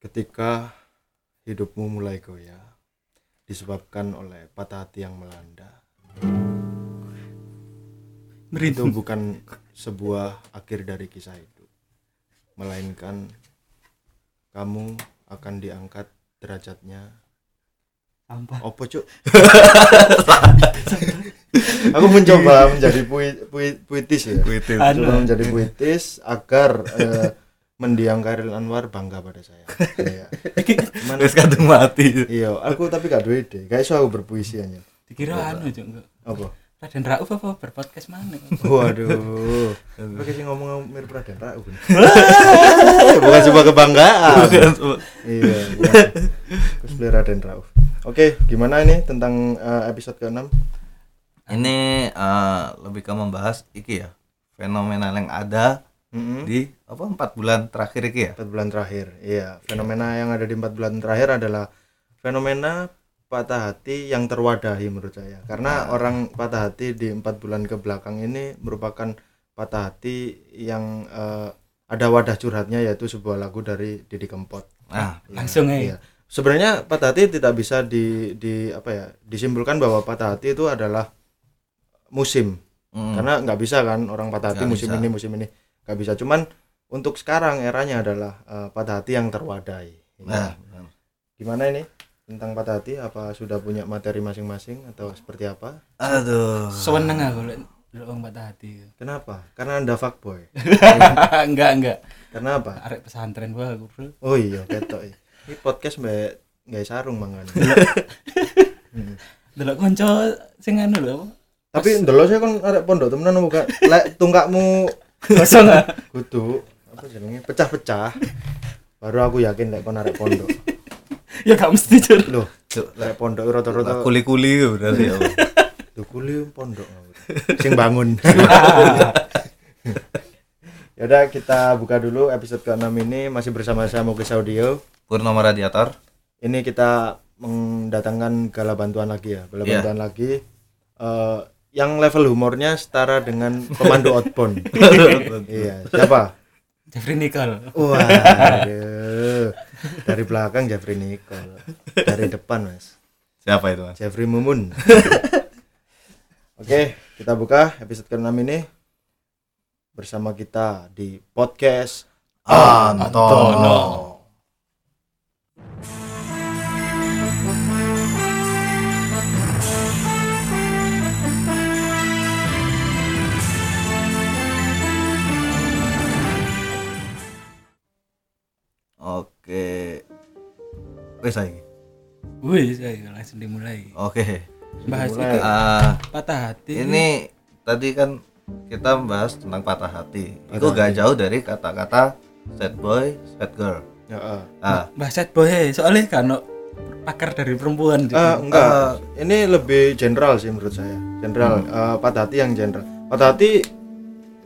ketika hidupmu mulai goyah disebabkan oleh patah hati yang melanda. Itu bukan sebuah akhir dari kisah itu. Melainkan kamu akan diangkat derajatnya. Sampah opo cuk? Aku mencoba menjadi puit, puit, puitis ya. Puitis. Anu. Menjadi puitis agar eh, mendiang Kairil Anwar bangga pada saya. Iya. Wis kadung mati. iya aku tapi gak duwe ide. Gak iso aku berpuisi aja. Dikira anu cuk enggak apa? Raden Rauf apa berpodcast mana? Waduh. Pakai sih ngomong mirip Raden Rauf bukan sebuah kebanggaan. Iya bukan. cosplay Raden Rauf oke gimana ini tentang eh, episode ke-6 Ini eh, lebih ke membahas iki ya fenomena yang ada Mm-mm. di apa empat bulan terakhir iki ya. empat bulan terakhir iya fenomena yang ada di empat bulan terakhir adalah fenomena patah hati yang terwadahi menurut saya karena orang patah hati di empat bulan ke belakang ini merupakan patah hati yang eh, ada wadah curhatnya yaitu sebuah lagu dari Didi Kempot Nah, langsung Iya. ya sebenarnya patah hati tidak bisa di di apa ya disimpulkan bahwa patah hati itu adalah musim mm, karena nggak bisa kan orang patah hati Nggak musim bisa. ini musim ini nggak bisa. Cuman untuk sekarang eranya adalah eh, patah hati yang terwadai. Nah, Ya. gimana ini? Tentang patah hati apa sudah punya materi masing-masing atau seperti apa? Aduh. seweneng aku wong patah hati. Kenapa? Karena anda fuckboy. Enggak enggak. Karena apa? Arek pesantren gua aku bro. Oh iya ketok ini podcast mbak nggak sarung mangan Hmm. delok kanca sing anu lho. Tapi ndelok saya kan arek pondok temenan apa gak lek tungkakmu kosong ah kudu apa jenenge pecah-pecah baru aku yakin lek kon arek pondok ya gak mesti cur loh Cuk, lek pondok rata-rata kuli-kuli berarti ya. Tuh kuli pondok sing bangun. ya udah kita buka dulu episode ke-6 ini masih bersama saya Muklis Audio. Purnomo Radiator. Ini kita mendatangkan gala bantuan lagi ya, gala Iya. bantuan lagi. Eh, yang level humornya setara dengan pemandu outbound. iya, siapa? Jeffrey Nicole Waduh. Dari belakang Jeffrey Nicole. Dari depan, Mas. Siapa itu, Mas? Jeffrey Mumun. Oke, kita buka episode ke-6 ini bersama kita di podcast Antono. Oke. Wes saiki. wih saya langsung dimulai Oke. bahas Dimulai. itu Ah, patah hati ini tadi kan kita membahas tentang patah hati. itu Patah gak jauh dari kata-kata sad boy, sad girl. Ya, eh. Ah, bahas sad boy eh. soalnya kan no, pakar dari perempuan gitu. Eh, enggak, ini lebih general sih menurut saya. General, eh, patah hati yang general. Patah hati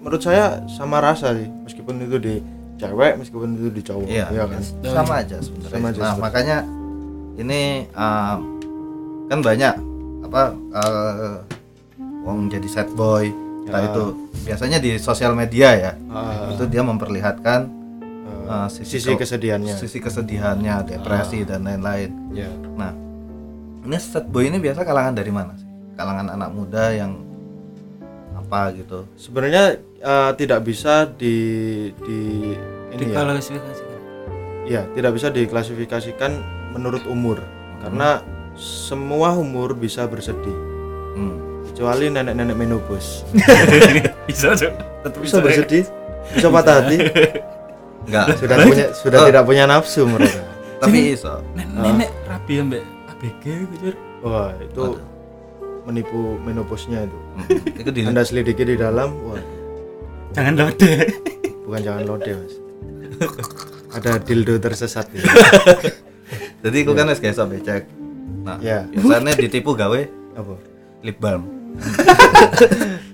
menurut saya sama rasa sih, meskipun itu di cewek, meskipun itu di cowok. iya, Iya kan? sama aja sebenarnya. Sama aja nah, makanya ini ah, kan banyak apa eh, wong jadi sad boy. Entah Ya. itu biasanya di sosial media ya. Ah, itu dia memperlihatkan ah, sisi, sisi, kesedihannya. sisi kesedihannya, depresi dan lain-lain. Ya. Nah, ini sad boy ini biasa kalangan dari mana sih? Kalangan anak muda yang apa gitu? Sebenarnya eh, tidak bisa di di ini ya. diklasifikasikan Ya, tidak bisa diklasifikasikan menurut umur. Karena semua umur bisa bersedih. Hmm. Kecuali nenek-nenek menopause. bisa cok tetap Bisa bersedih, bisa patah hati, Enggak, sudah punya sudah Oh. tidak punya nafsu mereka. tapi iso. nenek nenek rapi ambek ABG gitu Wah, itu menipu menopause-nya itu. Hmm. Itu di Anda selidiki di dalam, wah, jangan lode bukan jangan lode, Mas. Ada dildo tersesat gitu. Jadi aku kan wis gak iso becek. Nah, Ya. biasanya ditipu gawe Apa? lip balm.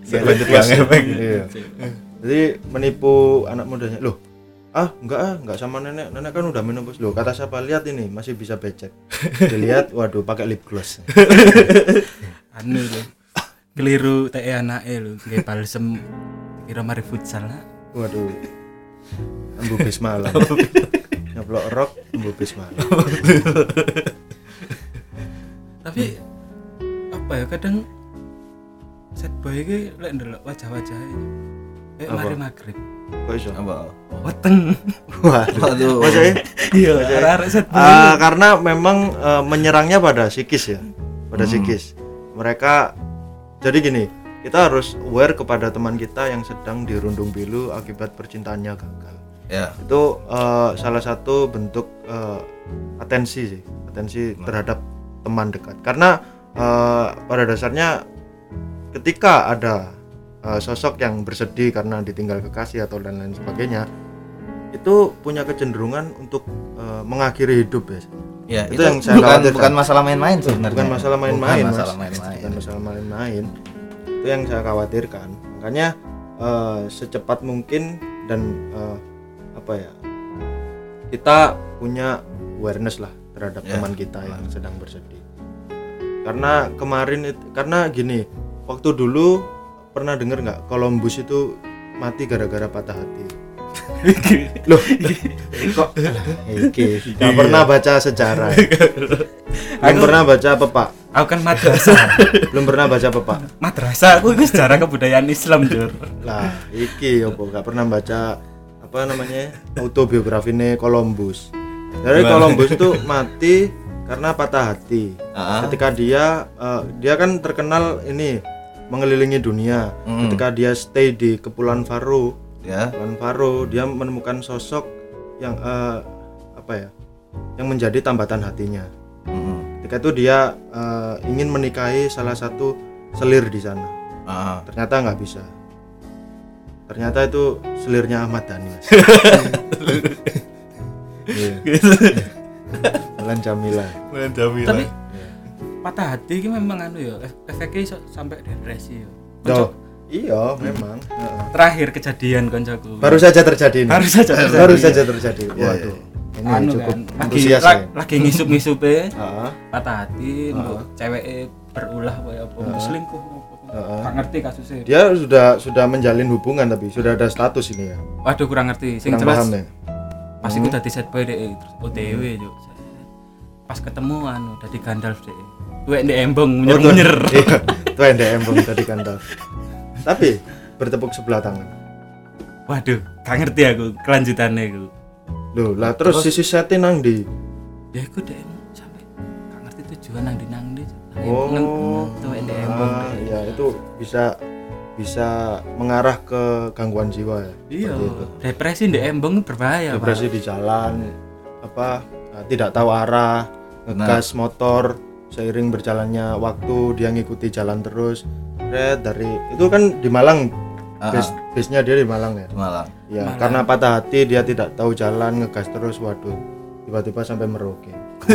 Kayak Selanjut lip gloss yang ya. efek. Iya. Jadi menipu anak mudanya. Loh, ah enggak ah enggak sama nenek nenek kan udah menopause loh kata siapa lihat ini masih bisa becek dilihat waduh pakai lip gloss anu lho keliru teh anake lho nggih balsem kira mari futsal lah waduh. Embu bis malam nyeblok rok embu bis malah tapi apa ya kadang set boy iki lek ndelok wajah-wajahnya kayak Apa? mari maghrib. Kok iso? Apa? Weteng. Waduh. Maksudnya iya arek-arek set boy Ah, karena memang eh, menyerangnya pada psikis ya pada Hmm. psikis. Mereka jadi gini kita harus aware kepada teman kita yang sedang dirundung pilu akibat percintaannya gagal. Ya. Itu eh, salah satu bentuk eh, atensi sih. Atensi terhadap teman dekat. Karena eh, pada dasarnya ketika ada eh, sosok yang bersedih karena ditinggal kekasih atau dan lain sebagainya itu punya kecenderungan untuk eh, mengakhiri hidup ya. Ya Itu itu, yang saya bukan bukan masalah main-main sebenarnya. Bukan masalah main-main bukan Mas. masalah main-main. Bukan masalah main-main itu yang saya khawatirkan. Makanya eh, secepat mungkin dan eh, apa ya kita punya awareness lah terhadap Ya. teman kita yang sedang bersedih. Karena kemarin it- karena gini waktu dulu pernah dengar nggak Columbus itu mati gara-gara patah hati loh. Kok? Iki. Nggak pernah baca sejarah. Belum pernah baca apa pak? Aku kan madrasah. Belum pernah baca apa pak? Madrasah aku itu sejarah kebudayaan Islam jur. Lah iki opo nggak pernah baca apa namanya autobiografi Columbus. Dari? Columbus itu mati karena patah hati. Ah. ketika dia eh, dia kan terkenal ini mengelilingi dunia. Mm. ketika dia stay di kepulauan Faro ya. Faro dia menemukan sosok yang eh, apa ya yang menjadi tambatan hatinya. Mm-mm. ketika itu dia eh, ingin menikahi salah satu selir di sana. Ah. ternyata nggak bisa. Ternyata itu selirnya Ahmad Dhani mas. Iya. Bulan Jamila. Tapi patah hati ini memang anu ya ef- efeknya sampai depresi ya iya memang. Heeh. terakhir kejadian koncoku. Baru saja terjadi ini. Baru saja terjadi. baru saja terjadi. Iya, waduh. ini anu cukup kan lagi ya. lagi ngisup-ngisupe Heeh. patah hati untuk cewek berulah kayak apa untuk selingkuh. Gak ngerti kasusnya. Dia sudah sudah menjalin hubungan tapi sudah ada status ini ya. Waduh kurang ngerti. Sing kurang jelas paham ya pas iku dadi set boy deh terus OTW juk pas ketemu anu dadi Gandalf deh. Wek ndek embong Oh, tuh. munyer-munyer iya itu yang DM bang tadi kandal tapi bertepuk sebelah tangan waduh gak ngerti aku kelanjutannya aku Loh, lah terus, sisi setting nang di ya aku deh sampai gak ngerti tujuan nang di nang di Oh, ah, deh. ya itu bisa bisa mengarah ke gangguan jiwa ya. iya itu. depresi ndek embong berbahaya Pak. Depresi di jalan, apa eh, tidak tahu arah, ngegas motor, seiring berjalannya waktu dia ngikuti jalan terus. Red dari itu kan di Malang, Ah, base base-nya dia di Malang ya. Malang Ya, Malang. karena patah hati dia tidak tahu jalan, ngegas terus, waduh, tiba-tiba sampai Merauke.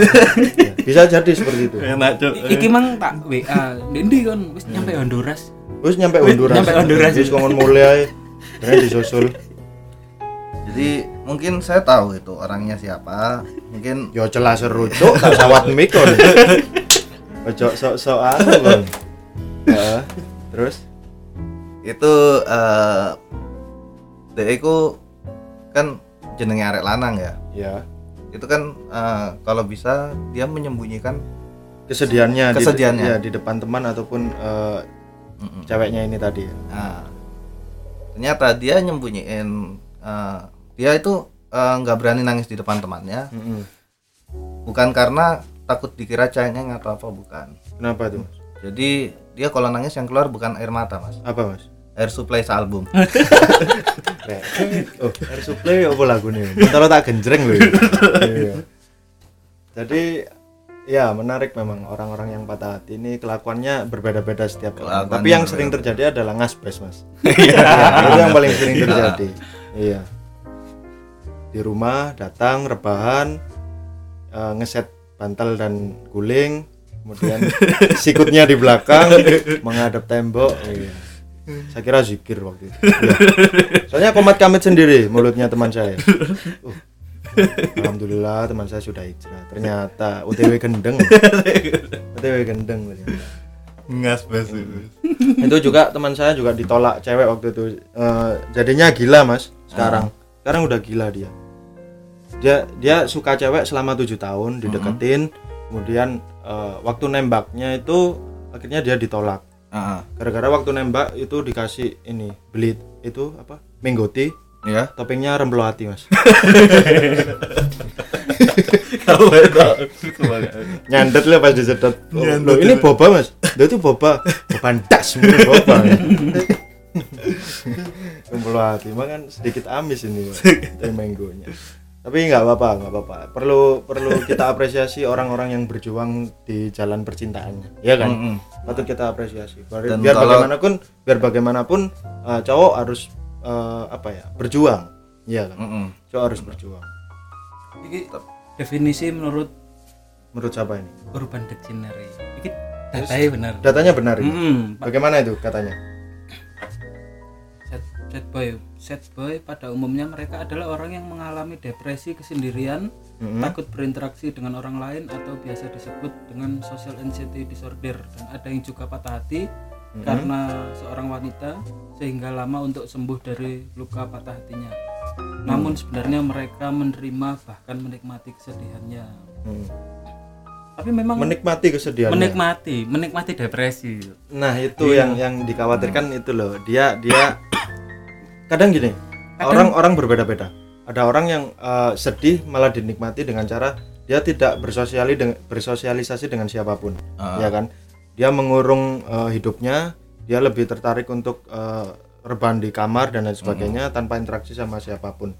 Ya, bisa jadi seperti itu. enak cuk I- iki mang tak WA Dendi kan wis nyampe Honduras Terus nyampe Honduras. nyampe Honduras. Terus ngomong mulai, ternyata disusul. jadi mungkin saya tahu itu orangnya siapa mungkin Yo celah seru cuk, tak sawat mic Ojo sok-sok anu kon. Ya, terus itu eh dia itu kan jenenge arek lanang ya ya itu kan eh, kalau bisa dia menyembunyikan kesedihannya di- Kesedihannya. ya, di depan teman ataupun eh, Mm-mm. ceweknya ini tadi. Nah, ternyata dia nyembunyiin eh, dia itu eh, nggak berani nangis di depan temannya Mm-mm. bukan karena takut dikira cengeng atau apa bukan Kenapa tuh? Mas? jadi dia kalau nangis yang keluar bukan air mata mas Apa mas? air supply sealbum oh, air supply apa lagu nih? Bentar tak genjreng loh. Iya. Jadi ya menarik memang orang-orang yang patah hati ini kelakuannya berbeda-beda setiap orang. Tapi yang sering terjadi adalah ngasbes mas. Iya, itu yang paling sering terjadi. Iya. Di rumah datang rebahan, eh, ngeset bantal dan guling, kemudian sikutnya di belakang menghadap tembok. Iya. Saya kira zikir waktu itu. Iya. Soalnya komat kamit sendiri mulutnya teman saya. Uh, Alhamdulillah teman saya sudah hijrah. Ternyata UTW gendeng. UTW gendeng ternyata. ngas bes itu juga teman saya juga ditolak cewek waktu itu Eh, jadinya gila mas sekarang sekarang udah gila dia dia dia suka cewek selama tujuh tahun dideketin. Kemudian eh, waktu nembaknya itu akhirnya dia ditolak. Gara-gara waktu nembak itu dikasih ini beli itu apa? Menggoti ya toppingnya remplo hati mas. Itu nyandet lah pas disedot. Loh, ini boba mas. Dia itu boba. Boba das boba. Remplo hati emang kan sedikit amis ini Mas, manggonya tapi nggak apa-apa nggak apa-apa perlu perlu kita apresiasi orang-orang yang berjuang di jalan percintaannya ya kan Mm-mm. patut kita apresiasi biar, Dan biar kalau- bagaimanapun biar bagaimanapun eh, cowok harus eh, apa ya berjuang ya kan Mm-mm. cowok harus berjuang Iki definisi menurut menurut siapa ini Urban Dictionary. Iki datanya benar. datanya benar ini Mm-mm, Pak. bagaimana itu katanya Sad, sad boy. Sad boy pada umumnya mereka adalah orang yang mengalami depresi kesendirian, Mm-mm. takut berinteraksi dengan orang lain atau biasa disebut dengan social anxiety disorder dan ada yang juga patah hati karena seorang wanita sehingga lama untuk sembuh dari luka patah hatinya. Namun sebenarnya mereka menerima bahkan menikmati kesedihannya. Hmm. Tapi memang menikmati kesedihannya menikmati, menikmati depresi. nah itu yang yang dikhawatirkan itu loh dia dia kadang gini orang-orang berbeda-beda ada orang yang eh, sedih malah dinikmati dengan cara dia tidak bersosiali dengan bersosialisasi dengan siapa pun Ah. ya kan dia mengurung eh, hidupnya dia lebih tertarik untuk eh, rebahan di kamar dan lain sebagainya tanpa interaksi sama siapa pun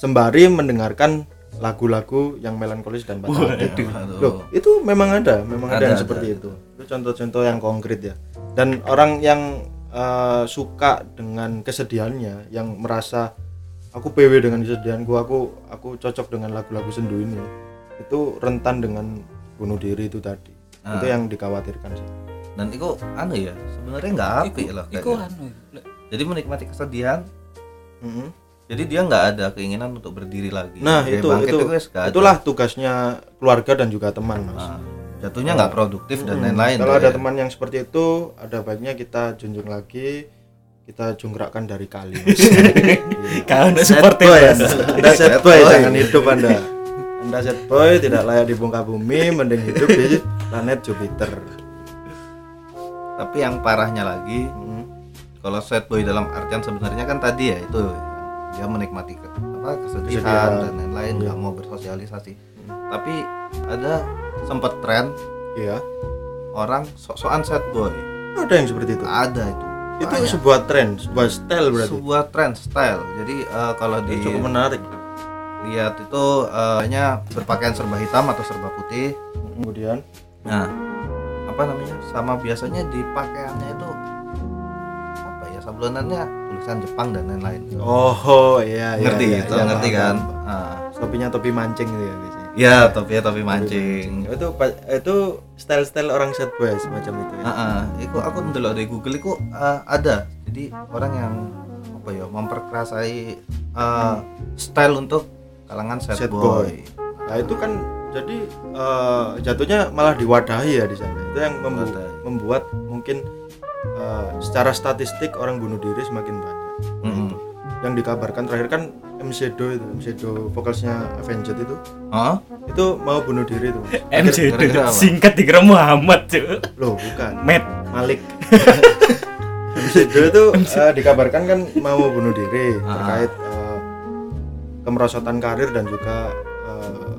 sembari mendengarkan lagu-lagu yang melankolis dan patah hati. Loh, itu memang ada, memang ada, Ada, yang ada, seperti ada. itu. Itu contoh-contoh yang konkret ya. Dan orang yang eh, suka dengan kesedihannya, yang merasa aku PW dengan kesedihanku, aku aku cocok dengan lagu-lagu sendu ini, itu rentan dengan bunuh diri itu tadi. Ah. Itu yang dikhawatirkan sih. dan itu anu ya sebenarnya nggak apik lah Iku kayaknya. anu, jadi menikmati kesedihan Mhm. jadi dia nggak ada keinginan untuk berdiri lagi Nah, itu itu itulah tugasnya keluarga dan juga teman, Mas. Nah, jatuhnya nggak produktif dan Hmm, lain-lain Kalau ada ya. teman yang seperti itu, ada baiknya kita junjung lagi, kita jungkrakkan dari kali. Sad seperti boy, Mas. anda set boy, jangan hidup Anda. Anda set boy tidak layak di muka bumi, mending hidup di planet Jupiter. tapi yang parahnya lagi Hmm. kalau sad boy dalam artian sebenarnya kan tadi ya itu dia menikmati ke, apa kesedihan Kesedihan. dan lain-lain nggak mau bersosialisasi tapi ada sempat tren Iya, orang sok-sokan sad boy ada yang seperti itu. ada itu Itu Banyak. sebuah tren, sebuah style berarti. sebuah tren style jadi eh, kalau di cukup menarik. lihat itu eh, hanya berpakaian serba hitam atau serba putih Kemudian, nah apa namanya sama biasanya di pakaiannya itu apa ya sablonannya tulisan Jepang dan lain-lain oh iya, iya ngerti iya, itu iya, ngerti paham, kan paham. Ah. Topinya topi mancing gitu ya. Ya topi topi mancing Itu itu style-style orang set boy semacam itu ya. Ah, ah. Iku aku ndelok di Google iku ah, ada. Jadi orang yang apa ya memperkerasai ah, style untuk kalangan Sad boy. boy. Nah itu kan jadi eh, jatuhnya malah diwadahi ya di sana. Itu yang membu- Diwadahi. membuat mungkin eh, secara statistik orang bunuh diri semakin banyak. Mm-mm. Yang dikabarkan terakhir kan MC Do itu, MC Do vokalsnya Avenged itu, Hah? itu mau bunuh diri itu. MC apa? singkat dikira Muhammad cuy. Loh bukan, Met. Malik. MC Do itu eh, dikabarkan kan mau bunuh diri Ah. terkait eh, kemerosotan karir dan juga eh,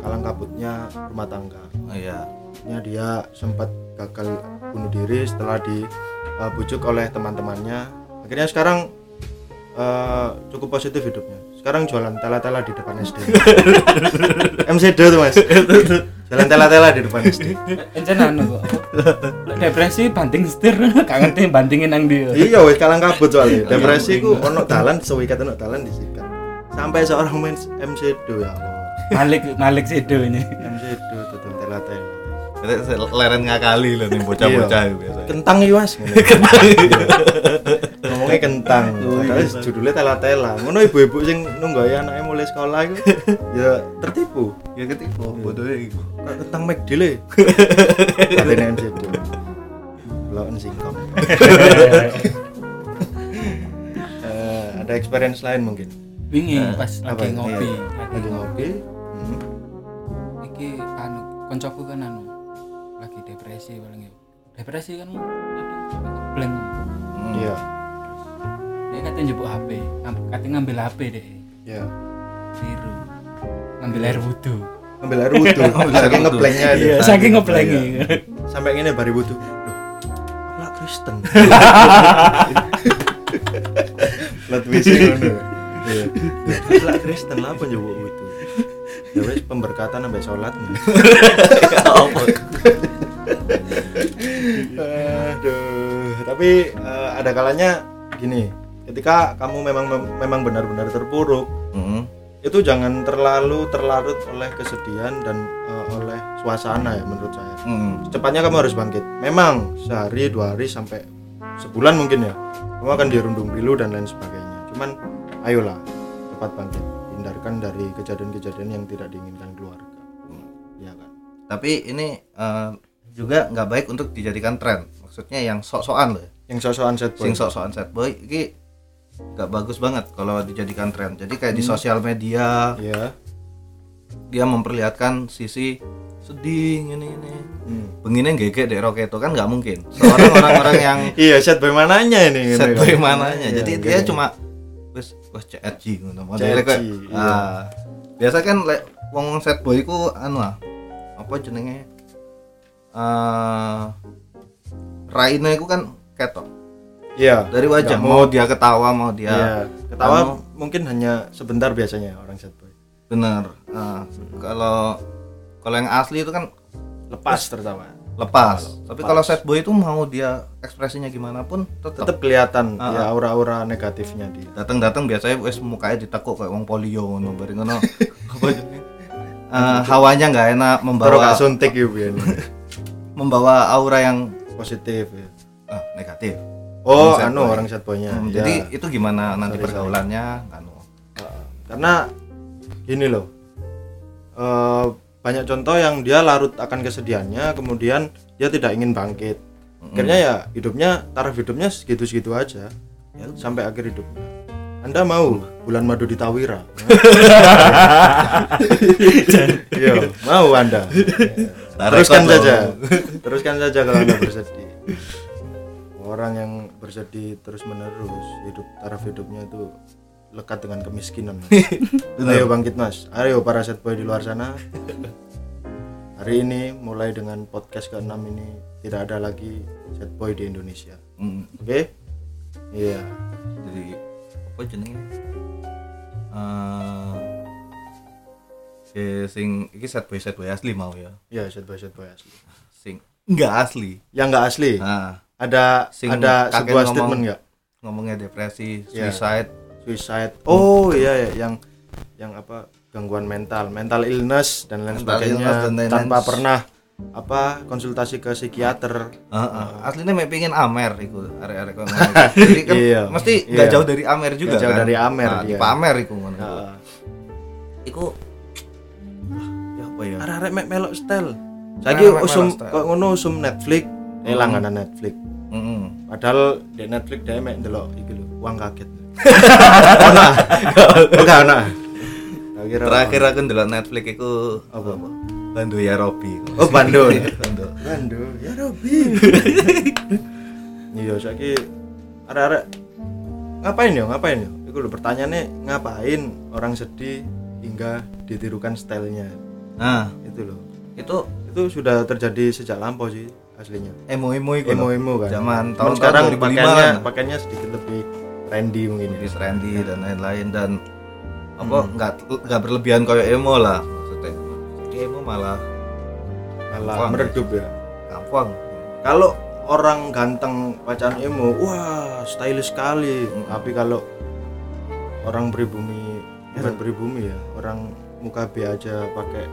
kalang kabutnya rumah tangga. Oh iya. Akhirnya dia sempat gagal bunuh diri setelah dibujuk oleh teman-temannya. Akhirnya sekarang eh, cukup positif hidupnya. Sekarang jualan tela-tela di depan SD. MCD tuh mas. Jualan tela-tela di depan SD. Encen anu kok. Depresi banting setir, gak ngerti bandingin nang dia. Iya wes kalang kabut soalnya. Depresi ku ono dalan sewikat ono dalan disikat. Sampai seorang main MCD ya Allah. Malik Malik Sido ini. MCD tuh tela-tela. Leren ngakali lah nih bocah-bocah itu biasanya. kentang iya mas ngomongnya kentang. Terus judulnya tela-tela. Ngono ibu-ibu sing nunggu ya anaknya mulai sekolah itu ya tertipu. Ya ketipu. Bodohnya iku. Kayak kentang McD le katanya MCD lo singkong. Eh, ada experience lain mungkin? Wingi Nah, pas lagi ya? ngopi. Iya. lagi ngopi. hmm. iki anu koncoku kan anu lagi depresi paling ya. Depresi kan blank Hmm. iya. dia katanya jebuk HP katanya ngambil HP deh. Iya biru. Ngambil air wudhu ambil air wudhu saking ngeblanknya itu. iya saking ngeblangi sampai ini bari wudhu Loh, lah Kristen. Plat wisi ngono. Iya. Lah Kristen lah apa njupuk wudhu. Ya wis pemberkatan sampai sholat. Aduh, tapi eh, ada kalanya gini, ketika kamu memang memang benar-benar terpuruk, Hmm. itu jangan terlalu terlarut oleh kesedihan dan eh, oleh suasana ya menurut saya Hmm. secepatnya kamu harus bangkit memang sehari dua hari sampai sebulan mungkin ya kamu akan dirundung pilu dan lain sebagainya cuman ayolah cepat bangkit hindarkan dari kejadian-kejadian yang tidak diinginkan keluarga ya kan Tapi ini eh, juga nggak baik untuk dijadikan tren. Maksudnya yang sok-sokan loh. ya. yang sosokan set boy Sing sok-sokan sad boy ini nggak bagus banget kalau dijadikan tren. Jadi kayak di sosial media ya dia memperlihatkan sisi sedih ini ini. Hmm. Begini gege dek roketo kan nggak mungkin. Seorang orang-orang yang iya set boy mananya ini sad Gitu boy kan. mananya. Iya, Jadi gitu. dia cuma wes wes CRG ngono. CRG, kayak iya. ah, biasa kan lek wong sad boy ku anu ah, apa jenenge eh raine ku kan ketok iya. Dari wajah. Mau dia ketawa mau dia iya. Ketawa Anu. mungkin hanya sebentar biasanya orang set boy bener Ah, kalau kalau yang asli itu kan lepas tertawa lepas. Tapi lepas. kalau sad boy itu mau dia ekspresinya gimana pun tetap tetap kelihatan Ah, ya aura-aura negatifnya dia. Datang-datang biasanya wes mukanya ditekuk kayak wong polio ngono bareng ngono. Eh, hawanya nggak enak membawa suntik ya membawa aura yang positif ya. ah, negatif oh Set anu boy. orang set boynya Hmm, ya. jadi itu gimana nanti Sorry, sorry. pergaulannya? Anu. Karena gini loh eh, banyak contoh yang dia larut akan kesedihannya kemudian dia tidak ingin bangkit. Akhirnya ya hidupnya taraf hidupnya segitu-segitu aja Ya sampai akhir hidupnya. Anda mau bulan madu di Tawira? Iya, mau anda. Teruskan saja. Teruskan saja kalau anda bersedih orang yang bersedih terus menerus hidup taraf hidupnya itu lekat dengan kemiskinan Mas. ayo bangkit mas. Ayo para set boy di luar sana. Hari ini mulai dengan podcast ke-6 ini tidak ada lagi set boy di Indonesia. Hmm, oke? Iya. Jadi apa jenenge eh eh, sing iki set boy set boy asli mau ya? Iya set boy set boy asli. Sing enggak asli? Yang nggak asli? Nah ada Sing ada sebuah ngomong- statement nggak ngomongnya depresi Iya. suicide suicide oh iya ya yang yang apa gangguan mental mental illness dan lain Mental sebagainya dan lain-lain. tanpa pernah apa konsultasi ke psikiater Heeh, aslinya mek pingin Amer iku arek-arek kono. Jadi kan Iya, mesti nggak iya. jauh dari Amer juga Nggak jauh kan. dari Amer Nah. Pak Amer iku ngono. Heeh. Iku ya apa ya? arek-arek mek melok style saiki mek usum kok ngono usum Netflix eh langganan Netflix Heeh. padahal di Netflix dia mek ndelok iki lho uang kaget ono. Tak kira Terakhir aku ndelok Netflix iku apa? Bando ya Robi. Oh, Bando. Bando. Bando, ya Robi. Iya, saiki arek-arek ngapain ya? Ngapain ya? Iku lho pertanyaannya ngapain orang sedih hingga ditirukan stylenya. Nah, Itu loh. itu Itu sudah terjadi sejak lampau sih aslinya. emo-emo iku. loh. Emo-emo kan. Zaman Cuman tahun sekarang 2005 pakaiannya kan. sedikit lebih trendy mungkin ya. Lebih trendy dan lain-lain dan apa nggak nggak berlebihan kayak emo lah maksudnya. Jadi emo malah Malah meredup ya. gampang. Kalau orang ganteng pacaran emo, wah stylish sekali. Tapi kalau orang pribumi, bukan pribumi ya, orang muka B aja pakai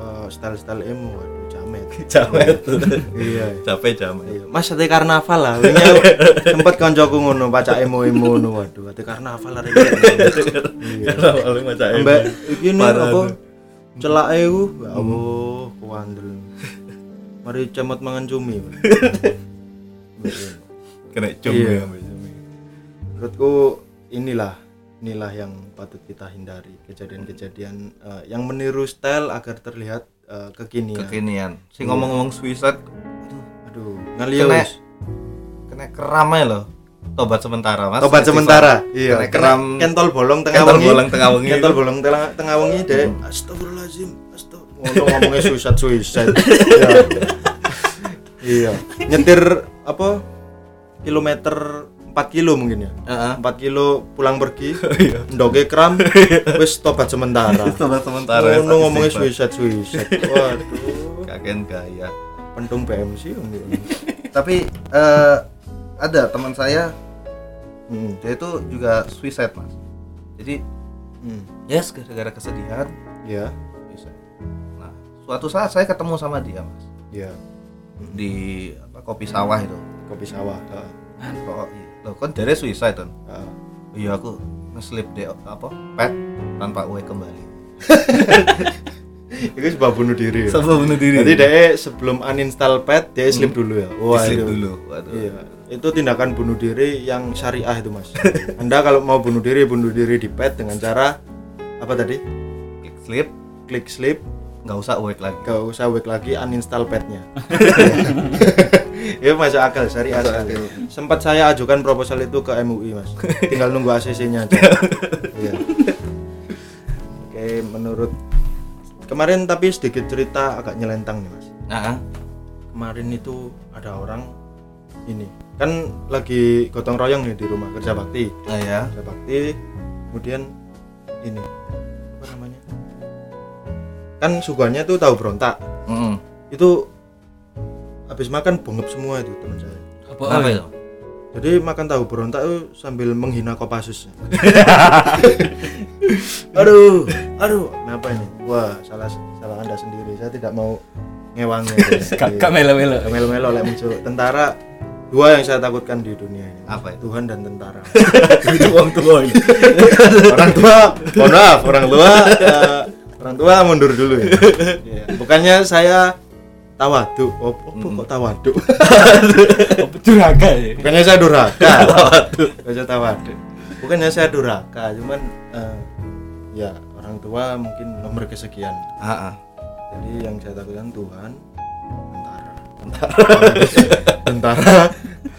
eh, style-style emo, waduh jamet. Jamet. iya. Capek jamet. Iya, Mas ate karnaval lah. Wingi tempat koncoku ngono pacak emo-emo ngono. Waduh, ate karnaval lah. Iya. Paling macam Mbak iki nih Parah apa? tuh. Celake ku, ya Allah, kuandel. Mari cemot mangan cumi. kena cum Iya. ya Mbak menurutku inilah inilah yang patut kita hindari kejadian-kejadian eh, yang meniru style agar terlihat eh, kekinian. Kekinian. Si ngomong-ngomong suicide aduh. Kena- ngelius. Kena keramai loh tobat sementara mas. Tobat sementara. Iya Kena kena keram. kentol bolong tengah Kentol wengi. bolong tengah wengi. Kentol bolong tengah tengah wengi deh astagfirullahaladzim. Astagfirullah ngono ngomongnya suicide suicide. Iya. Iya. Nyetir apa kilometer 4 kilo mungkin ya? Heeh. 4 kilo pulang pergi ndoge kram wis tobat sementara. Tobat sementara ngono ngomongnya suicide suicide. Waduh. Kagen gaya. Pentung PMC mungkin. Tapi eh, ada teman saya hmm. dia itu juga suicide mas. Jadi hmm. yes gara-gara kesedihan ya suicide. Nah suatu saat saya ketemu sama dia mas. Ya di apa, kopi sawah itu. Kopi sawah ha. kok lo kan dari suicide kan Ha. iya aku ngeslip deh apa pet tanpa uang kembali itu sebab bunuh diri ya sebelum bunuh diri Jadi dia sebelum uninstall pet dia sleep dulu ya. Wah, slip itu. dulu waduh Iya. Itu tindakan bunuh diri yang syariah itu, Mas. Anda kalau mau bunuh diri, bunuh diri di pet dengan cara apa tadi? klik slip Klik sleep, nggak usah awake lagi gak usah wake lagi uninstall petnya. ya masuk akal syariah sekali. Sempat saya ajukan proposal itu ke MUI, Mas. Tinggal nunggu ACC-nya aja. Iya. Oke, menurut kemarin tapi sedikit cerita agak nyelentang nih, Mas. nah kemarin itu ada orang ini kan lagi gotong royong nih di rumah kerja bakti nah ya kerja bakti kemudian ini apa namanya kan suguhannya tuh tahu berontak Mm-mm. itu habis makan bongep semua itu teman saya. Apa oi? itu? jadi makan tahu berontak itu sambil menghina Kopassus. Aduh aduh. Kenapa ini? Wah salah salah anda sendiri. Saya tidak mau ngewangi. Kakak melo-melo. Melo-melo lek muncul. Tentara dua yang saya takutkan di dunia ini. Apa itu? Tuhan dan tentara. Itu uang tuh orang tua mohon maaf orang tua eh, orang tua mundur dulu ya. Iya. bukannya saya tawadu oh, oh kok tawadu apa juraga ya? Bukannya saya durhaka. Bukannya saya tawadu bukannya saya durhaka cuman eh, ya orang tua mungkin nomor kesekian. Ah, ah. jadi yang saya takutkan Tuhan tentara. Tentara. Tentara.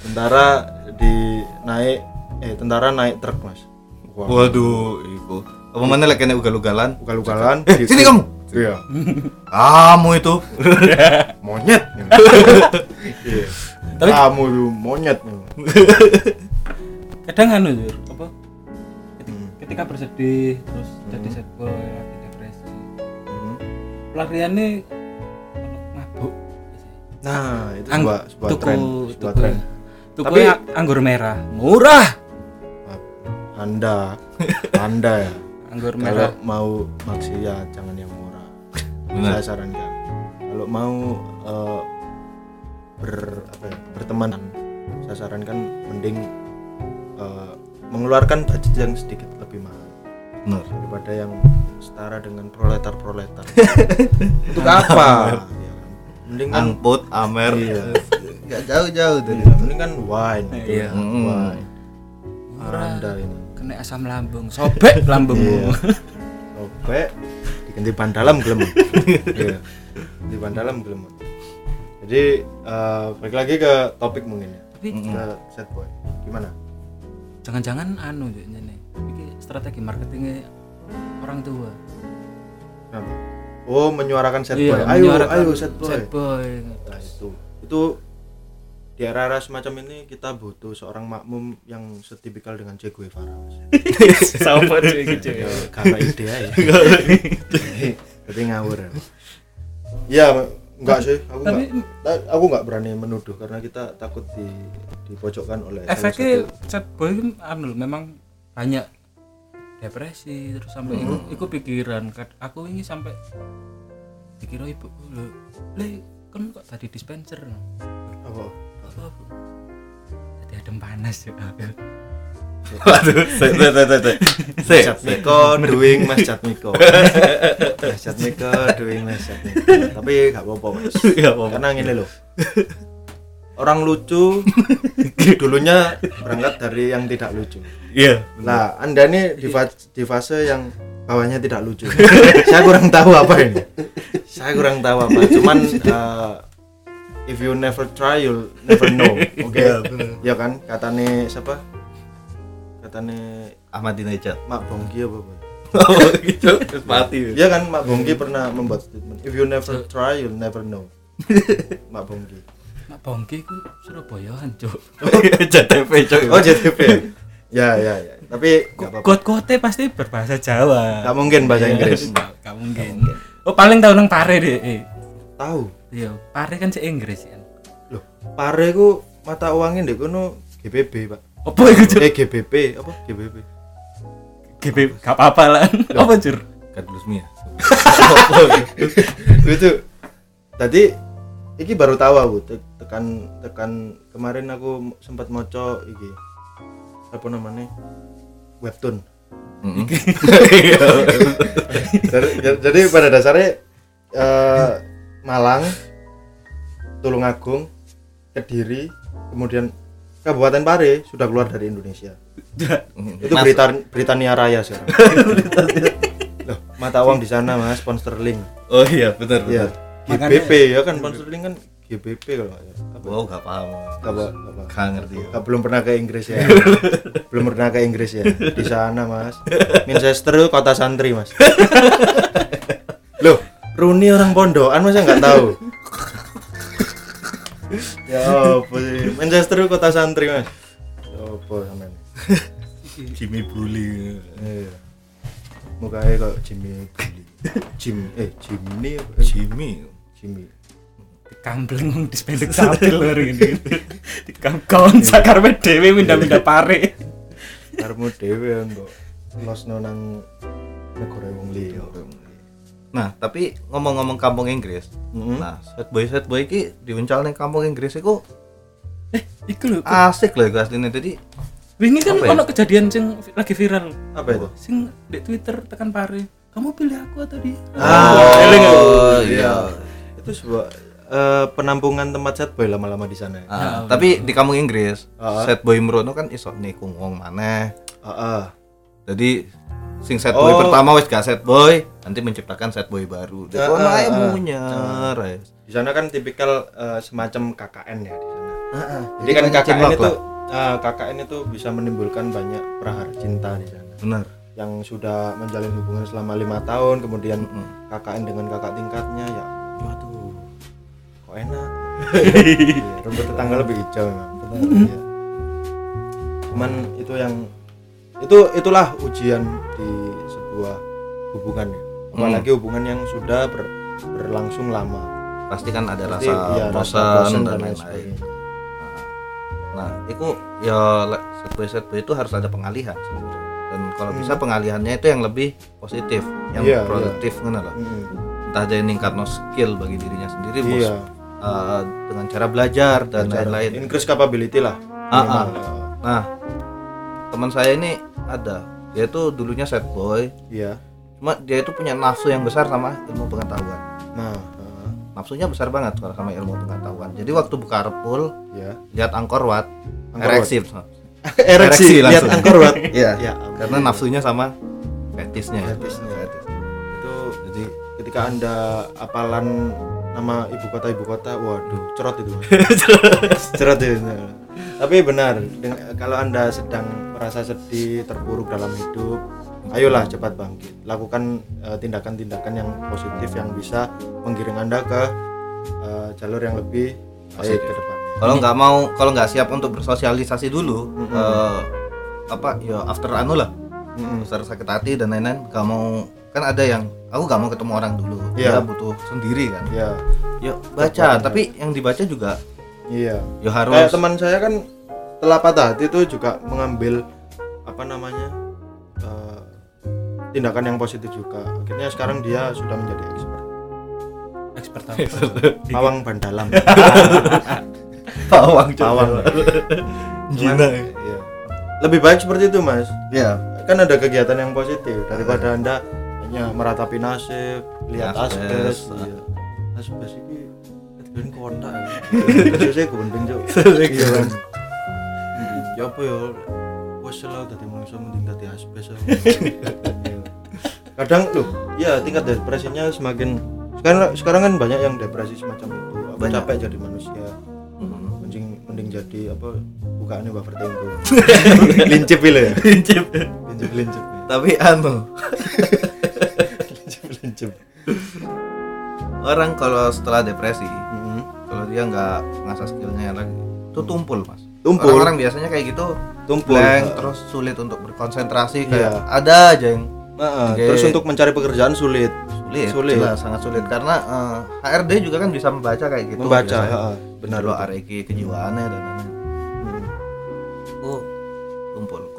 Tentara di naik eh tentara naik truk mas. Wah, waduh iku. Apa mana lagi kena ugal-ugalan? Ugal-ugalan Eh, sini kamu iya. Kamu itu. Monyet. Iya. Tapi- kamu tuh monyet. Kadang anu Jur, apa? Ketika, Hmm. ketika bersedih terus jadi sad boy lagi depresi. Pelariannya ono mabuk nah itu Ang- sebuah sebuah tuku tren sebuah tuku tren tuku Tapi- ang- anggur merah. Murah! Anda. Anda ya? Anggur kalau merah. mau maksiat jangan yang Benar. saya sarankan. Kalau mau eh, ber apa ya, berteman saya sarankan mending eh, mengeluarkan budget yang sedikit lebih mahal. Bener daripada yang setara dengan proletar proletar untuk apa? Ya kan? mending kan amer. Iya. nggak jauh-jauh dari iya, mending kan wine. Gitu Iya. wine. Murah. anda ini. Kena asam lambung. Sobek lambungmu. Iya. Sobek diganti ban dalam gelem. Iya. Di ban dalam gelem. Jadi eh, balik lagi ke topik mungkin ya. tapi Ke set boy. Gimana? jangan-jangan anu Jur, ini strategi marketingnya orang tua Kenapa? Oh, menyuarakan set Iya, boy. Ayo, menyuarakan ayo set boy. sad boy. Nah, itu. Itu di era-era semacam ini kita butuh seorang makmum yang setipikal dengan Che Guevara. Mas. sama cuy gitu Ya, karena ide ya. Tapi ngawur. ya. Iya, enggak sih. Aku Tapi- enggak aku enggak berani menuduh karena kita takut di dipojokkan oleh efeknya sad boy kan anu memang banyak depresi terus sampai iku, iku pikiran Kad- aku ini sampai dikira ibu lo le kan kok tadi dispenser apa? Tadi adem panas ya waduh se se se se se Mas Jatmiko doing Mas Jatmiko. Mas Jatmiko doing Mas Jatmiko. Tapi enggak apa-apa, Mas. Nggak apa-apa. Karena ngene loh. orang lucu dulunya berangkat dari yang tidak lucu iya Nah, Anda ini di, fa- di fase yang bawahnya tidak lucu. saya kurang tahu apa ini. Saya kurang tahu apa. Cuman uh, if you never try you'll never know. Oke. Ya kan? Katane siapa? Katane Ahmad Dinajat Mak Bongki apa, Boy? oh gitu terus mati Iya kan Mak Bongki pernah membuat statement if you never try you'll never know. Mak Bongki. Mak Bongki ku Surabayaan, Cuk. JTP coy Oh, JTP. ya, ya, ya. Tapi. Kot-kote pasti berbahasa Jawa. Nggak mungkin bahasa Inggris. Nggak nggak mungkin. Oh, paling tahu nang pare deh. Eh. Tahu. Iya, pare kan si Inggris kan. Loh, pare ku mata uangnya ndek kono GBB, Pak. Apa itu, Cuk? Eh GBP apa GBP? GB gak apa-apa lah. Apa, Jur? Kadlus Mia itu tadi iki baru tahu aku te- tekan tekan kemarin aku sempat moco iki apa namanya webtoon jadi, jadi pada dasarnya eh, Malang Tulungagung Kediri kemudian Kabupaten Pare sudah keluar dari Indonesia itu Mas- Britan Britania Raya sekarang Loh, mata uang di sana mas pound sterling oh iya benar Iya. benar GBP ya kan pound sterling kan GBP kalau nggak salah. Wow gak paham Gak apa, gak apa. gak ngerti Gak- belum pernah ke Inggris ya. belum pernah ke Inggris ya. Di sana mas. Manchester itu kota santri mas. Loh, Rooney orang pondokan masa nggak tahu? ya apa sih? Manchester kota santri mas. Ya apa sampean? Jimmy Bully Iya. Mukanya kok Jimmy Bully. Jim eh Jimmy apa? Jimmy Jimmy. Dikambleng wong dispendek sapil hari ini. Dikam sakar dhewe minda-minda pare. Karmu dhewe kok losno nang negara wong liya. Nah, tapi ngomong-ngomong kampung Inggris. Mm-mm. Nah, set boy set boy iki diuncal ning kampung Inggris iku Eh, iku lho. asik loh iku asline. Jadi Wingi kan ya? ono kejadian sing lagi viral. Apa itu? Sing di Twitter tekan pare. Kamu pilih aku atau dia? Ah, eling aku. oh iya. Itu sebuah eh, penampungan tempat set boy lama-lama di sana. ya. Ah, tapi di kampung Inggris, Ah. set boy merono kan iso nikung wong maneh. Heeh. Jadi sing set boy Oh. pertama wis gak set boy, nanti menciptakan set boy baru. Jadi Ah, ah, ah. munyer. ae. Di sana kan tipikal eh, semacam KKN ya di sana. Heeh. Jadi kan KKN itu lah. eh, KKN itu bisa menimbulkan banyak prahara cinta di sana. bener. Yang sudah menjalin hubungan selama lima tahun, kemudian Mm. KKN dengan kakak tingkatnya ya, waduh, kok enak. Iya, rumput tetangga lebih hijau memang. Iya. Cuman itu yang itu itulah ujian di sebuah hubungan ya. Apalagi hubungan yang sudah ber- berlangsung lama. Pasti kan ada Pasti, rasa iya, rasa bosan dan lain lain-lain. Nah, itu ya le- set boy set boy itu harus ada pengalihan sebenarnya. Dan kalau bisa pengalihannya itu yang lebih positif, yang Hmm. Iya, produktif ngono lah. Mm. Entah jadi ningkatno skill bagi dirinya sendiri, bos. Iya. Eh, dengan cara belajar dan lain-lain. Increase capability lah. Ah, ah. Nah, teman saya ini ada. Dia tuh dulunya set boy, Iya. cuma dia itu punya nafsu yang besar sama ilmu pengetahuan. Nah, ah, Nafsunya besar banget kalau sama ilmu pengetahuan. Jadi waktu buka repul, ya. lihat angkor wat, ereksi. Ereksi, lihat angkor wat. Iya. Ya, Karena nafsunya sama fetisnya. Fetisnya. Fetis. itu Jadi ketika anda apalan nama ibu kota ibu kota, waduh, cerot itu. cerot itu. Tapi benar, kalau anda sedang merasa sedih, terpuruk dalam hidup, ayolah cepat bangkit. Lakukan eh, tindakan-tindakan yang positif yang bisa menggiring anda ke eh, jalur yang lebih baik ke depannya. kalau nggak mau, kalau nggak siap untuk bersosialisasi dulu, eh, apa ya after anu lah, Mm-mm. after sakit hati dan lain-lain, nggak mau kan ada yang aku nggak mau ketemu orang dulu, Iya. dia butuh sendiri kan. Ya, Yuk baca, tapi yang dibaca juga iya. ya harus Kayak teman saya kan setelah patah hati itu juga mengambil apa namanya eh, tindakan yang positif juga. Akhirnya sekarang dia sudah menjadi expert. Expert apa? Pawang bandalam. pawang Pawang. Gila. Cuman, iya. Lebih baik seperti itu mas. Ya, Kan ada kegiatan yang positif daripada anda hanya meratapi nasib, lihat Asbes. asbes. Iya. Asbes ini dan kota ya saya gunting cuk iya kan ya apa ya wes lah tadi manusia mending tadi asbes ya. Iya. kadang loh ya tingkat depresinya semakin sekarang sekarang kan banyak yang depresi semacam itu apa Banyak. capek jadi manusia Hmm. mending mending jadi apa bukaannya buffer tempo lincip ya Prinsip. lincip lincip Tapi anu, orang kalau setelah depresi, Mhm. kalau dia nggak ngasah skillnya lagi, itu tumpul mas. Tumpul. Orang-orang biasanya kayak gitu, Tumpul. blank, terus sulit untuk berkonsentrasi, kayak Iya. ada aja yang Nah, Oke. terus untuk mencari pekerjaan sulit sulit, Sulit. jelas, sangat sulit karena eh, HRD juga kan bisa membaca kayak gitu. membaca ha, benar Lo betul. REG kejiwaannya dan lain-lain.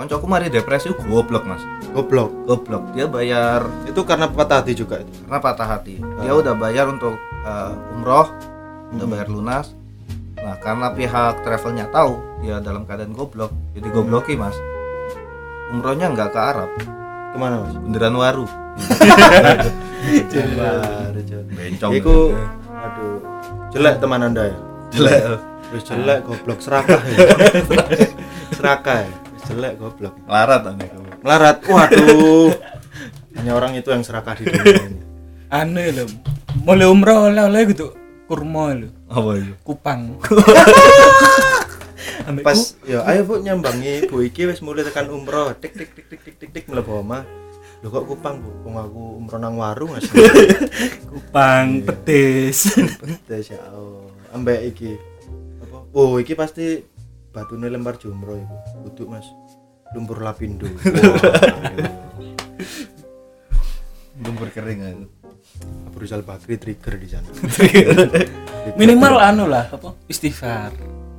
Koncoku mari depresi goblok mas, goblok goblok. Dia bayar itu karena patah hati juga itu karena patah hati. Dia udah bayar untuk eh, umroh, udah bayar lunas. Nah, karena pihak travelnya tahu dia dalam keadaan goblok, jadi gobloki mas. Umrohnya nggak ke Arab, ke mana mas bundaran waru. Bencong. Iku aduh jelek teman anda ya jelek. Jelek goblok serakah ya. serakah ya. Jelek goblok. Larat aneh kamu. melarat waduh. Hanya orang itu yang serakah di dunia ini. Aneh lho. Mulai umroh oleh-oleh gitu. Kurma lho. Apa itu? kupang. Pas ya ayo bu nyambangi bu iki wis mulai tekan umroh. Tik tik tik tik tik tik tik mlebu omah. Lho kok kupang bu? Wong aku umroh nang warung asli kupang petis. Tes ya Allah. Ambek iki. Apa? Oh, iki pasti batune lempar jumroh iku. Kudu Mas. Lumpur lapindo. Lumpur kering aku. Abu Rizal Bakri trigger di sana. minimal anu lah apa istighfar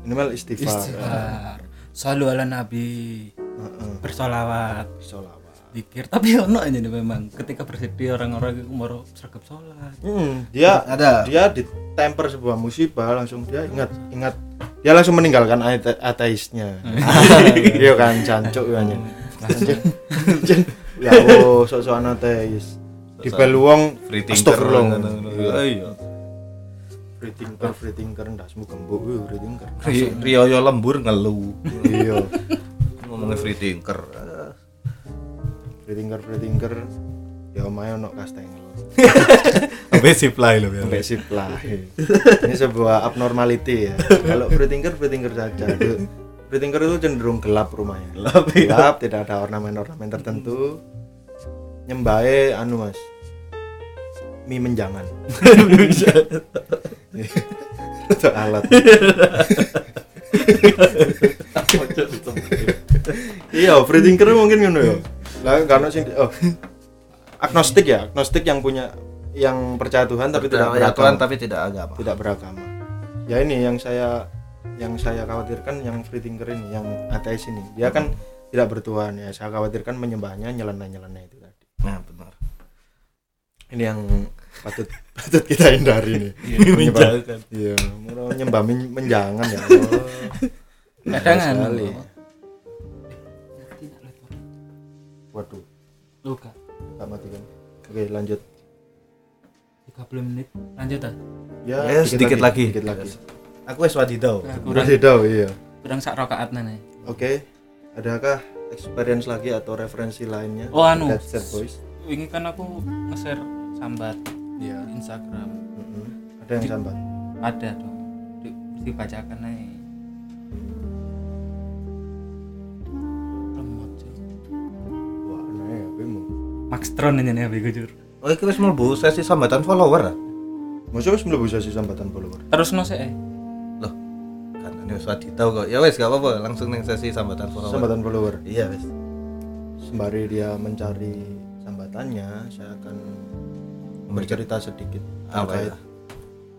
Minimal istighfar. istighfar selalu ala nabi Heeh. bersolawat Sholawat. Dikir tapi ono aja nih memang ketika bersedih orang-orang itu mau sergap sholat Hmm, dia Ada. dia ditemper sebuah musibah langsung dia ingat ingat dia langsung meninggalkan ate- ateisnya. Iya kan cancuk kan. Ya Allah, sok-sokan ateis. Di beluang Free thinker. astagfirullah. Iya. Iya. Free thinker, free thinker, ndasmu gembok, wih, free thinker. Ri- Rioyo lembur ngeluh. Iya, Ngomongin free thinker. Free thinker. Ya omae ono kastengel. Sampai supply loh ya. Sampai sip lah. Ini sebuah abnormality ya. Kalau free thinker saja. Itu- itu cenderung gelap rumahnya. Gelap, iya. Gelap, tidak ada ornamen-ornamen tertentu. Nyembahe anu Mas. Mie menjangan. Itu alat. iya, free thinker mungkin ngono ya. Lah karena sing oh. Agnostik ya, agnostik yang punya yang percaya Tuhan tapi tidak Percaya beragama. Tuhan tapi tidak agama. Tidak beragama. Ya ini yang saya yang saya khawatirkan yang free thinker ini, yang ateis ini. Dia kan tidak bertuhan ya. Saya khawatirkan menyembahnya nyeleneh-nyeleneh itu tadi. Nah, benar. Ini yang patut patut kita hindari nih. Menyembah-. Iya, mau nyembah men- menjangan ya. Allah. kadang sekali. Waduh, luka tak matikan. Oke, lanjut. 30 menit lanjut ah Ya, Ya, sedikit lagi. Sedikit lagi. Aku wis wadidau. Nah, kurang tidak, iya. kurang sak rokaat nih Oke. Adakah experience lagi atau referensi lainnya? Oh, anu. Boys. ini kan aku nge-share sambat Iya. di Instagram Mm-mm. Ada yang sambat. ada dong di, dibacakan aja Max Tron ini nih aku jujur Oh, iki wis mlebu sesi sambatan follower ah? Masa wis mlebu sesi sambatan follower? terus no sih eh Loh. Kan ini wis wadidau kok. Ya wis gak apa-apa, langsung nang sesi sambatan follower. Sambatan follower. Iya, wis. Sembari dia mencari sambatannya, saya akan bercerita sedikit Apa terkait ya?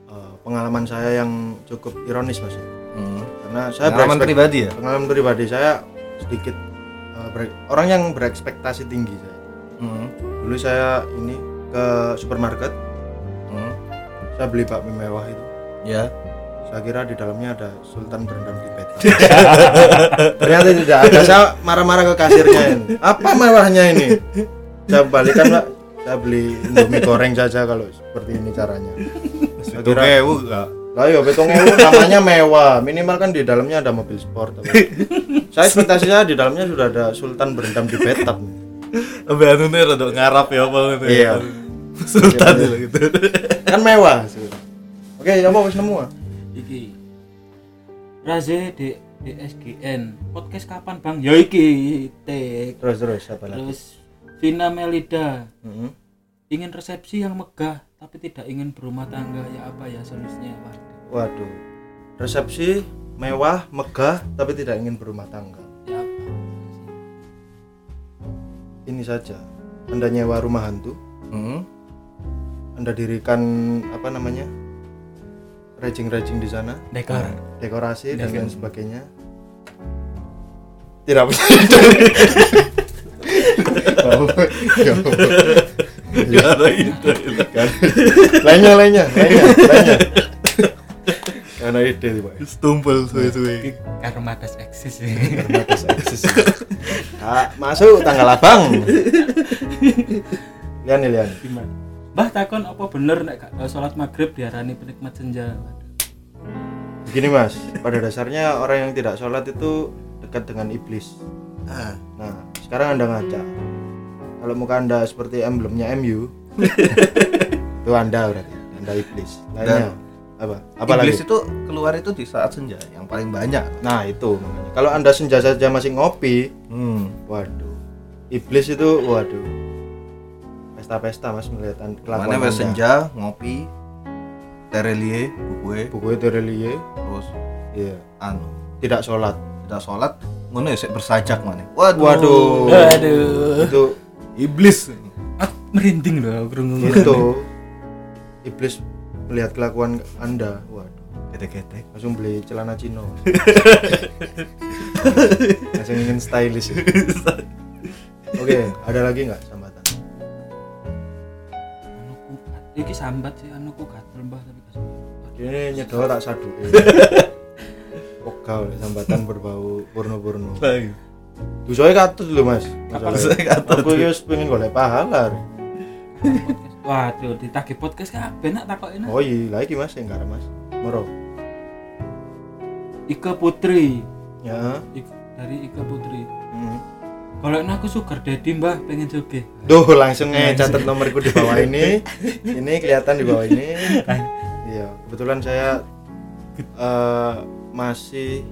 eh, pengalaman saya yang cukup ironis mas. Hmm. Karena saya Pengalaman pribadi ya? Pengalaman pribadi saya sedikit ber- orang yang berekspektasi tinggi saya. Hmm. Dulu saya ini ke supermarket, Hmm. saya beli bakmi mewah itu. Ya. Saya kira di dalamnya ada Sultan berendam di peta. Ternyata tidak ada. Saya marah-marah ke kasirnya ini. Apa mewahnya ini? Saya balikan pak. Saya beli indomie goreng saja kalau seperti ini caranya. Saya kira kewu gak? Lah ya betung ewu namanya mewah. Minimal kan di dalamnya ada mobil sport. saya ekspektasi saya di dalamnya sudah ada sultan berendam di bathtub. Ambil anu nih rada ngarap ya apa gitu. Iya. Sultan itu gitu. kan mewah. Oke, ya mau wis nemu. ah? iki Raze D DSGN podcast kapan bang ya iki tek Terus terus apa lagi? terus Vina Melida Mm-mm. ingin resepsi yang megah tapi tidak ingin berumah tangga ya apa ya solusinya waduh Waduh. Resepsi mewah, megah tapi tidak ingin berumah tangga. Ini saja. Anda nyewa rumah hantu, Hmm. Anda dirikan apa namanya? rajing-rajing di sana, dekor dekorasi dan Dekor. lain sebagainya. Tidak ada itu. Kan. lainnya lainnya lainnya lainnya karena ide nih pak. Stumpel suwe-suwe. karma tes eksis tes eksis. Ah, masuk tanggal abang. Lian nih lian. Gimana? Mbah takon apa bener nek gak tau sholat maghrib diarani penikmat senja? Begini mas. Pada dasarnya orang yang tidak sholat itu dekat dengan iblis. Ah, nah sekarang anda ngaca. Kalau muka anda seperti emblemnya MU itu anda berarti anda iblis. Lainnya apa apa iblis lagi itu keluar itu di saat senja yang paling banyak. nah itu makanya kalau anda senja saja masih ngopi Hmm. Waduh. Iblis itu waduh. Pesta-pesta Mas melihat an- kelakuan Mana senja ngopi terelie bukuwe Buku itu relie, terus iya. anu Tidak sholat. tidak sholat ngono ya bersajak mana waduh Waduh. Waduh. Itu iblis Aku merinding loh kerungu itu iblis melihat kelakuan Anda. Waduh. ketek-ketek Langsung beli celana Cino. Langsung ingin stylish. Oke, ada lagi nggak sambatan? anuku iki sambat sih anuku gatel mbah tapi. Ini nyedot tak sadu. Ogal sambatan berbau porno-porno. lagi Dusanya katut lho mas? Aku iki wis pengen golek pahala. Waduh ditagih podcast kabeh nak takokin Oh iya lagi mas yang gara mas. Moro. Ika Putri. Ya. Ik- dari Ika Putri. Hmm. kalau aku sugar daddy mbah pengen joge Duh langsung catat nomorku di bawah ini. Ini kelihatan di bawah ini. Iya kebetulan saya eh, Masih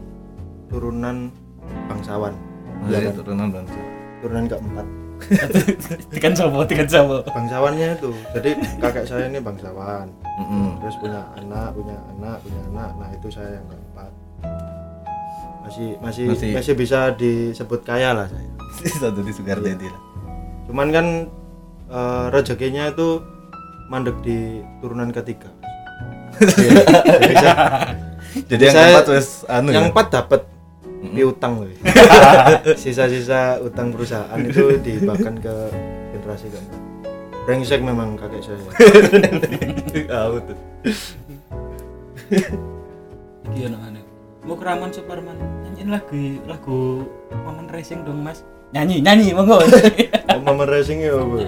Turunan Bangsawan. Masih Iya kan? turunan bangsa Turunan keempat tekan sapa tekan sapa Bangsawannya itu. Jadi kakek saya ini bangsawan. Mm-mm. Terus punya anak, punya anak, punya anak. Nah itu saya yang keempat. Masih masih Masih- masih bisa disebut kaya lah saya. Satu di sugar daddy lah. Cuman kan eh, rezekinya itu mandek di turunan ketiga. Iya. Jadi jadi yang Saya- keempat wes anu yang ya? empat dapat piutang loh sisa-sisa utang perusahaan itu dibahkan ke generasi keempat brengsek memang kakek saya. Ah betul iki ono aneh mau keraman Superman nyanyiin lagu lagu Maman Racing dong mas. Nyanyi nyanyi monggo. Oh, mama racing ya apa?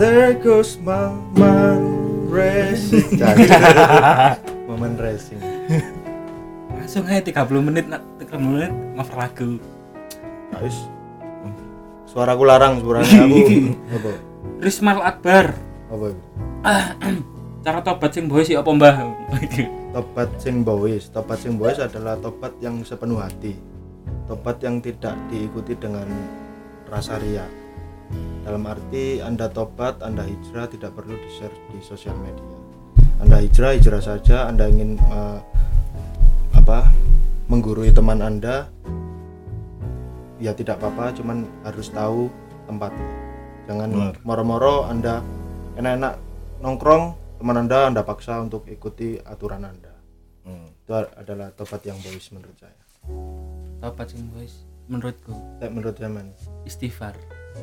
There goes mama racing. Maman racing langsung aja 30 menit nak. 30 menit cover lagu. Guys, suaraku larang suaranya aku. Apa? Rismal Akbar. Apa itu? cara tobat sing boy sih apa mbah? Tobat sing boys tobat sing boys adalah tobat yang sepenuh hati. Tobat yang tidak diikuti dengan rasa ria. Dalam arti anda tobat anda hijrah tidak perlu di share di sosial media. Anda hijrah hijrah saja. Anda ingin eh, apa menggurui teman anda ya tidak apa-apa cuman harus tahu tempatnya jangan Benar. moro-moro anda enak-enak nongkrong teman anda anda paksa untuk ikuti aturan anda. Hmm. itu adalah tobat yang boys menurut saya. Tobat sing boy menurutku. Eh, menurut zaman istighfar.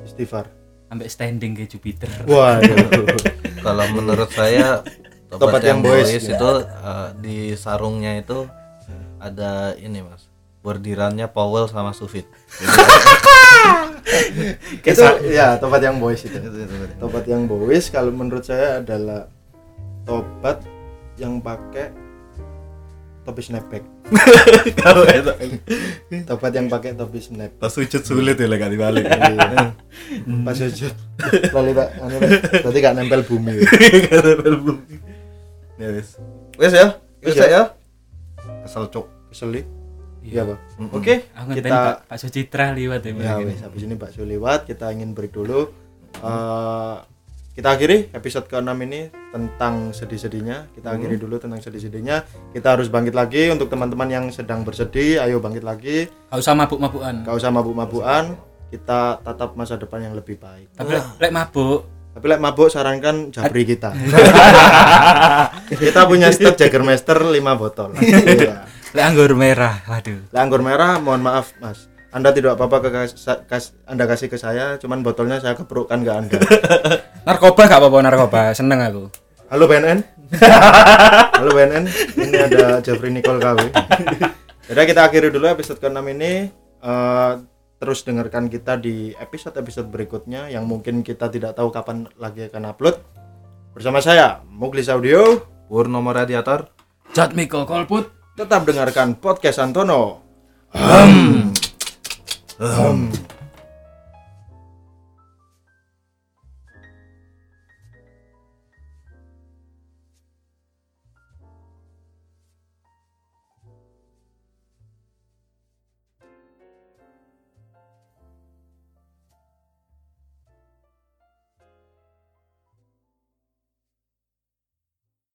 Istighfar. Sampai standing ke Jupiter. Waduh. Kalau menurut saya tobat yang yang boys, boys ya. itu eh, di sarungnya itu ada ini mas bordirannya Powell sama Sufit itu ya tobat yang boys itu tobat yang boys kalau menurut saya adalah tobat yang pakai topi snapback Kalau itu tobat yang pakai topi snap pas sujud sulit ya kali balik. Iya. pas sujud lalu pak anu Pak. berarti gak nempel bumi Ya wis. Wis ya. Wis Wis ya. ya. Kesel cuk. keseli iya pak Mm-mm. oke Aku ngenteni kita Pak, Pak Sucitra liwat ya. ya wis habis ini Pak Su lewat kita ingin break dulu Eh, kita akhiri episode ke-6 ini tentang sedih-sedihnya kita akhiri dulu tentang sedih-sedihnya kita harus bangkit lagi untuk teman-teman yang sedang bersedih ayo bangkit lagi Gak usah mabuk-mabukan. gak usah mabuk-mabukan kita tatap masa depan yang lebih baik Tapi lek mabuk, tapi lek mabuk sarankan japri kita kita punya stok Jagermeister 5 botol iya. lek anggur merah. Waduh. Lek anggur merah mohon maaf mas anda tidak apa-apa ke kas, kas- anda kasih ke saya cuman botolnya saya keperukkan ke anda Narkoba gak apa-apa narkoba, seneng aku. halo BNN halo BNN ini ada Jeffrey Nicole KW jadi kita akhiri dulu episode ke-6 ini Eh, terus dengarkan kita di episode-episode berikutnya yang mungkin kita tidak tahu kapan lagi akan upload bersama saya Muglis Audio Purnomo Radiator. Jat Miko Kolput. tetap dengarkan podcast Antono Hmm.